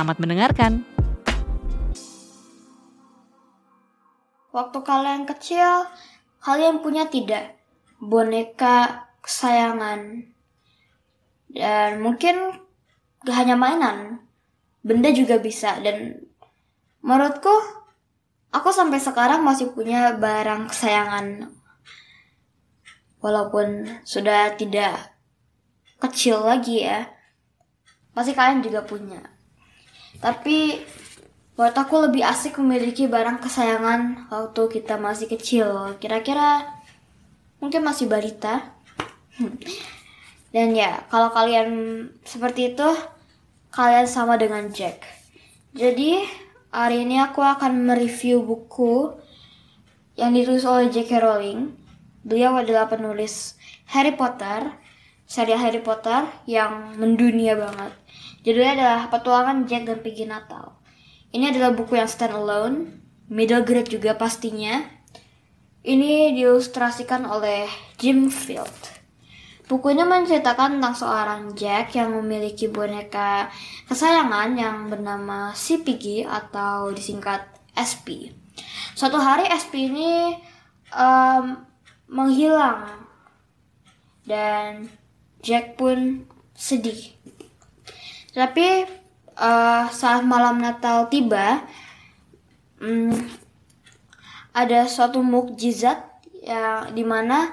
Selamat mendengarkan. Waktu kalian kecil, kalian punya tidak boneka kesayangan? Dan mungkin gak hanya mainan, benda juga bisa. Dan menurutku, aku sampai sekarang masih punya barang kesayangan. Walaupun sudah tidak kecil lagi ya. Pasti kalian juga punya. Tapi buat aku lebih asik memiliki barang kesayangan waktu kita masih kecil. Kira-kira mungkin masih balita. Dan ya, kalau kalian seperti itu, kalian sama dengan Jack. Jadi, hari ini aku akan mereview buku yang ditulis oleh J.K. Rowling. Beliau adalah penulis Harry Potter, serial Harry Potter yang mendunia banget. Judulnya adalah Petualangan Jack dan Piggy Natal. Ini adalah buku yang stand alone, middle grade juga pastinya. Ini diilustrasikan oleh Jim Field. Buku ini menceritakan tentang seorang Jack yang memiliki boneka kesayangan yang bernama si Piggy atau disingkat SP. Suatu hari SP ini um, menghilang dan Jack pun sedih. Tapi uh, saat malam Natal tiba, um, ada suatu mukjizat yang di mana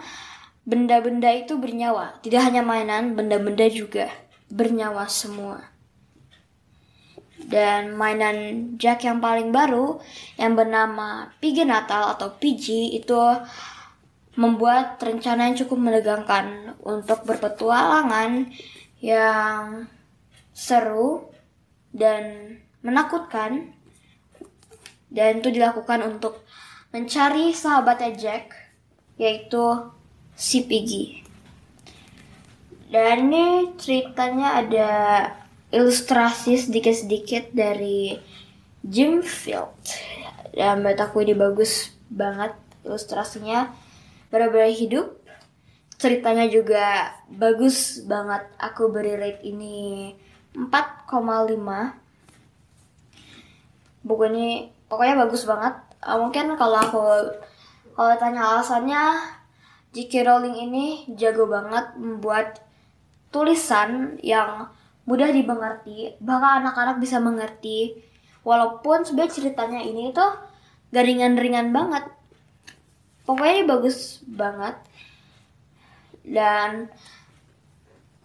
benda-benda itu bernyawa. Tidak hanya mainan, benda-benda juga bernyawa semua. Dan mainan Jack yang paling baru yang bernama Piggy Natal atau PG itu membuat rencana yang cukup menegangkan untuk berpetualangan yang seru dan menakutkan dan itu dilakukan untuk mencari sahabatnya Jack yaitu si Piggy. Dan ini ceritanya ada ilustrasi sedikit-sedikit dari Jim Field. Dan menurut aku ini bagus banget ilustrasinya. Benar-benar hidup. Ceritanya juga bagus banget. Aku beri rate ini 4,5 buku ini pokoknya bagus banget. Uh, mungkin kalau aku kalau tanya alasannya J.K. Rowling ini jago banget membuat tulisan yang mudah dimengerti bahkan anak-anak bisa mengerti. Walaupun sebenarnya ceritanya ini tuh garingan-ringan banget. Pokoknya ini bagus banget. Dan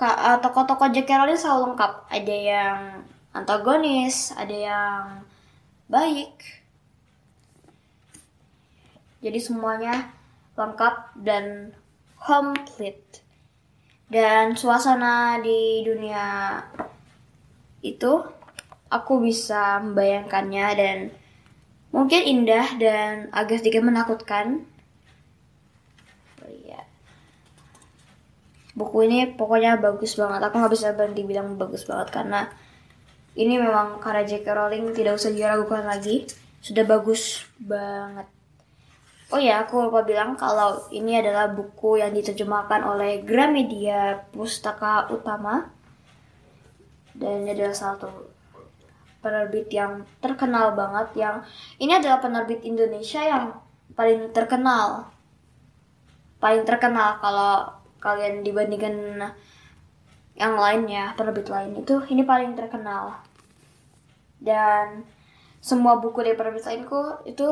uh, tokoh-tokoh Jack Rowling selalu lengkap. Ada yang antagonis, ada yang baik. Jadi semuanya lengkap dan complete. Dan suasana di dunia itu aku bisa membayangkannya dan mungkin indah dan agak sedikit menakutkan buku ini pokoknya bagus banget. Aku nggak bisa berhenti bilang bagus banget karena ini memang karya J.K. Rowling tidak usah diragukan lagi. Sudah bagus banget. Oh ya aku lupa bilang kalau ini adalah buku yang diterjemahkan oleh Gramedia Pustaka Utama. Dan ini adalah satu penerbit yang terkenal banget yang ini adalah penerbit Indonesia yang paling terkenal. Paling terkenal kalau kalian dibandingkan yang lainnya penerbit lain itu ini paling terkenal. Dan semua buku dari penerbit lainku itu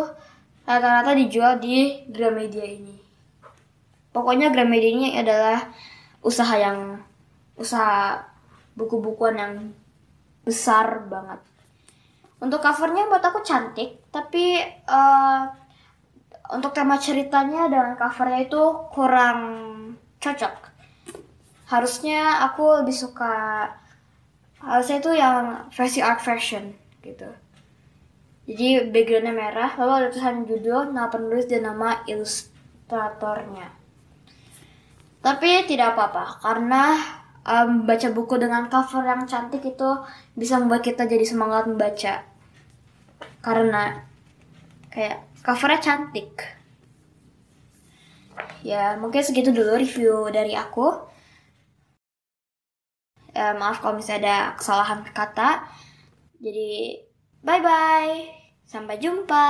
rata-rata dijual di Gramedia ini. Pokoknya Gramedia ini adalah usaha yang usaha buku-bukuan yang besar banget. Untuk covernya buat aku cantik tapi uh, untuk tema ceritanya dan covernya itu kurang cocok harusnya aku lebih suka harusnya itu yang versi art version gitu. Jadi backgroundnya merah, lalu ada tulisan judul, nama penulis dan nama ilustratornya. Tapi tidak apa-apa, karena um, baca buku dengan cover yang cantik itu bisa membuat kita jadi semangat membaca. Karena kayak covernya cantik. Ya, mungkin segitu dulu review dari aku. Ya, maaf kalau misalnya ada kesalahan kata. Jadi, bye-bye. Sampai jumpa.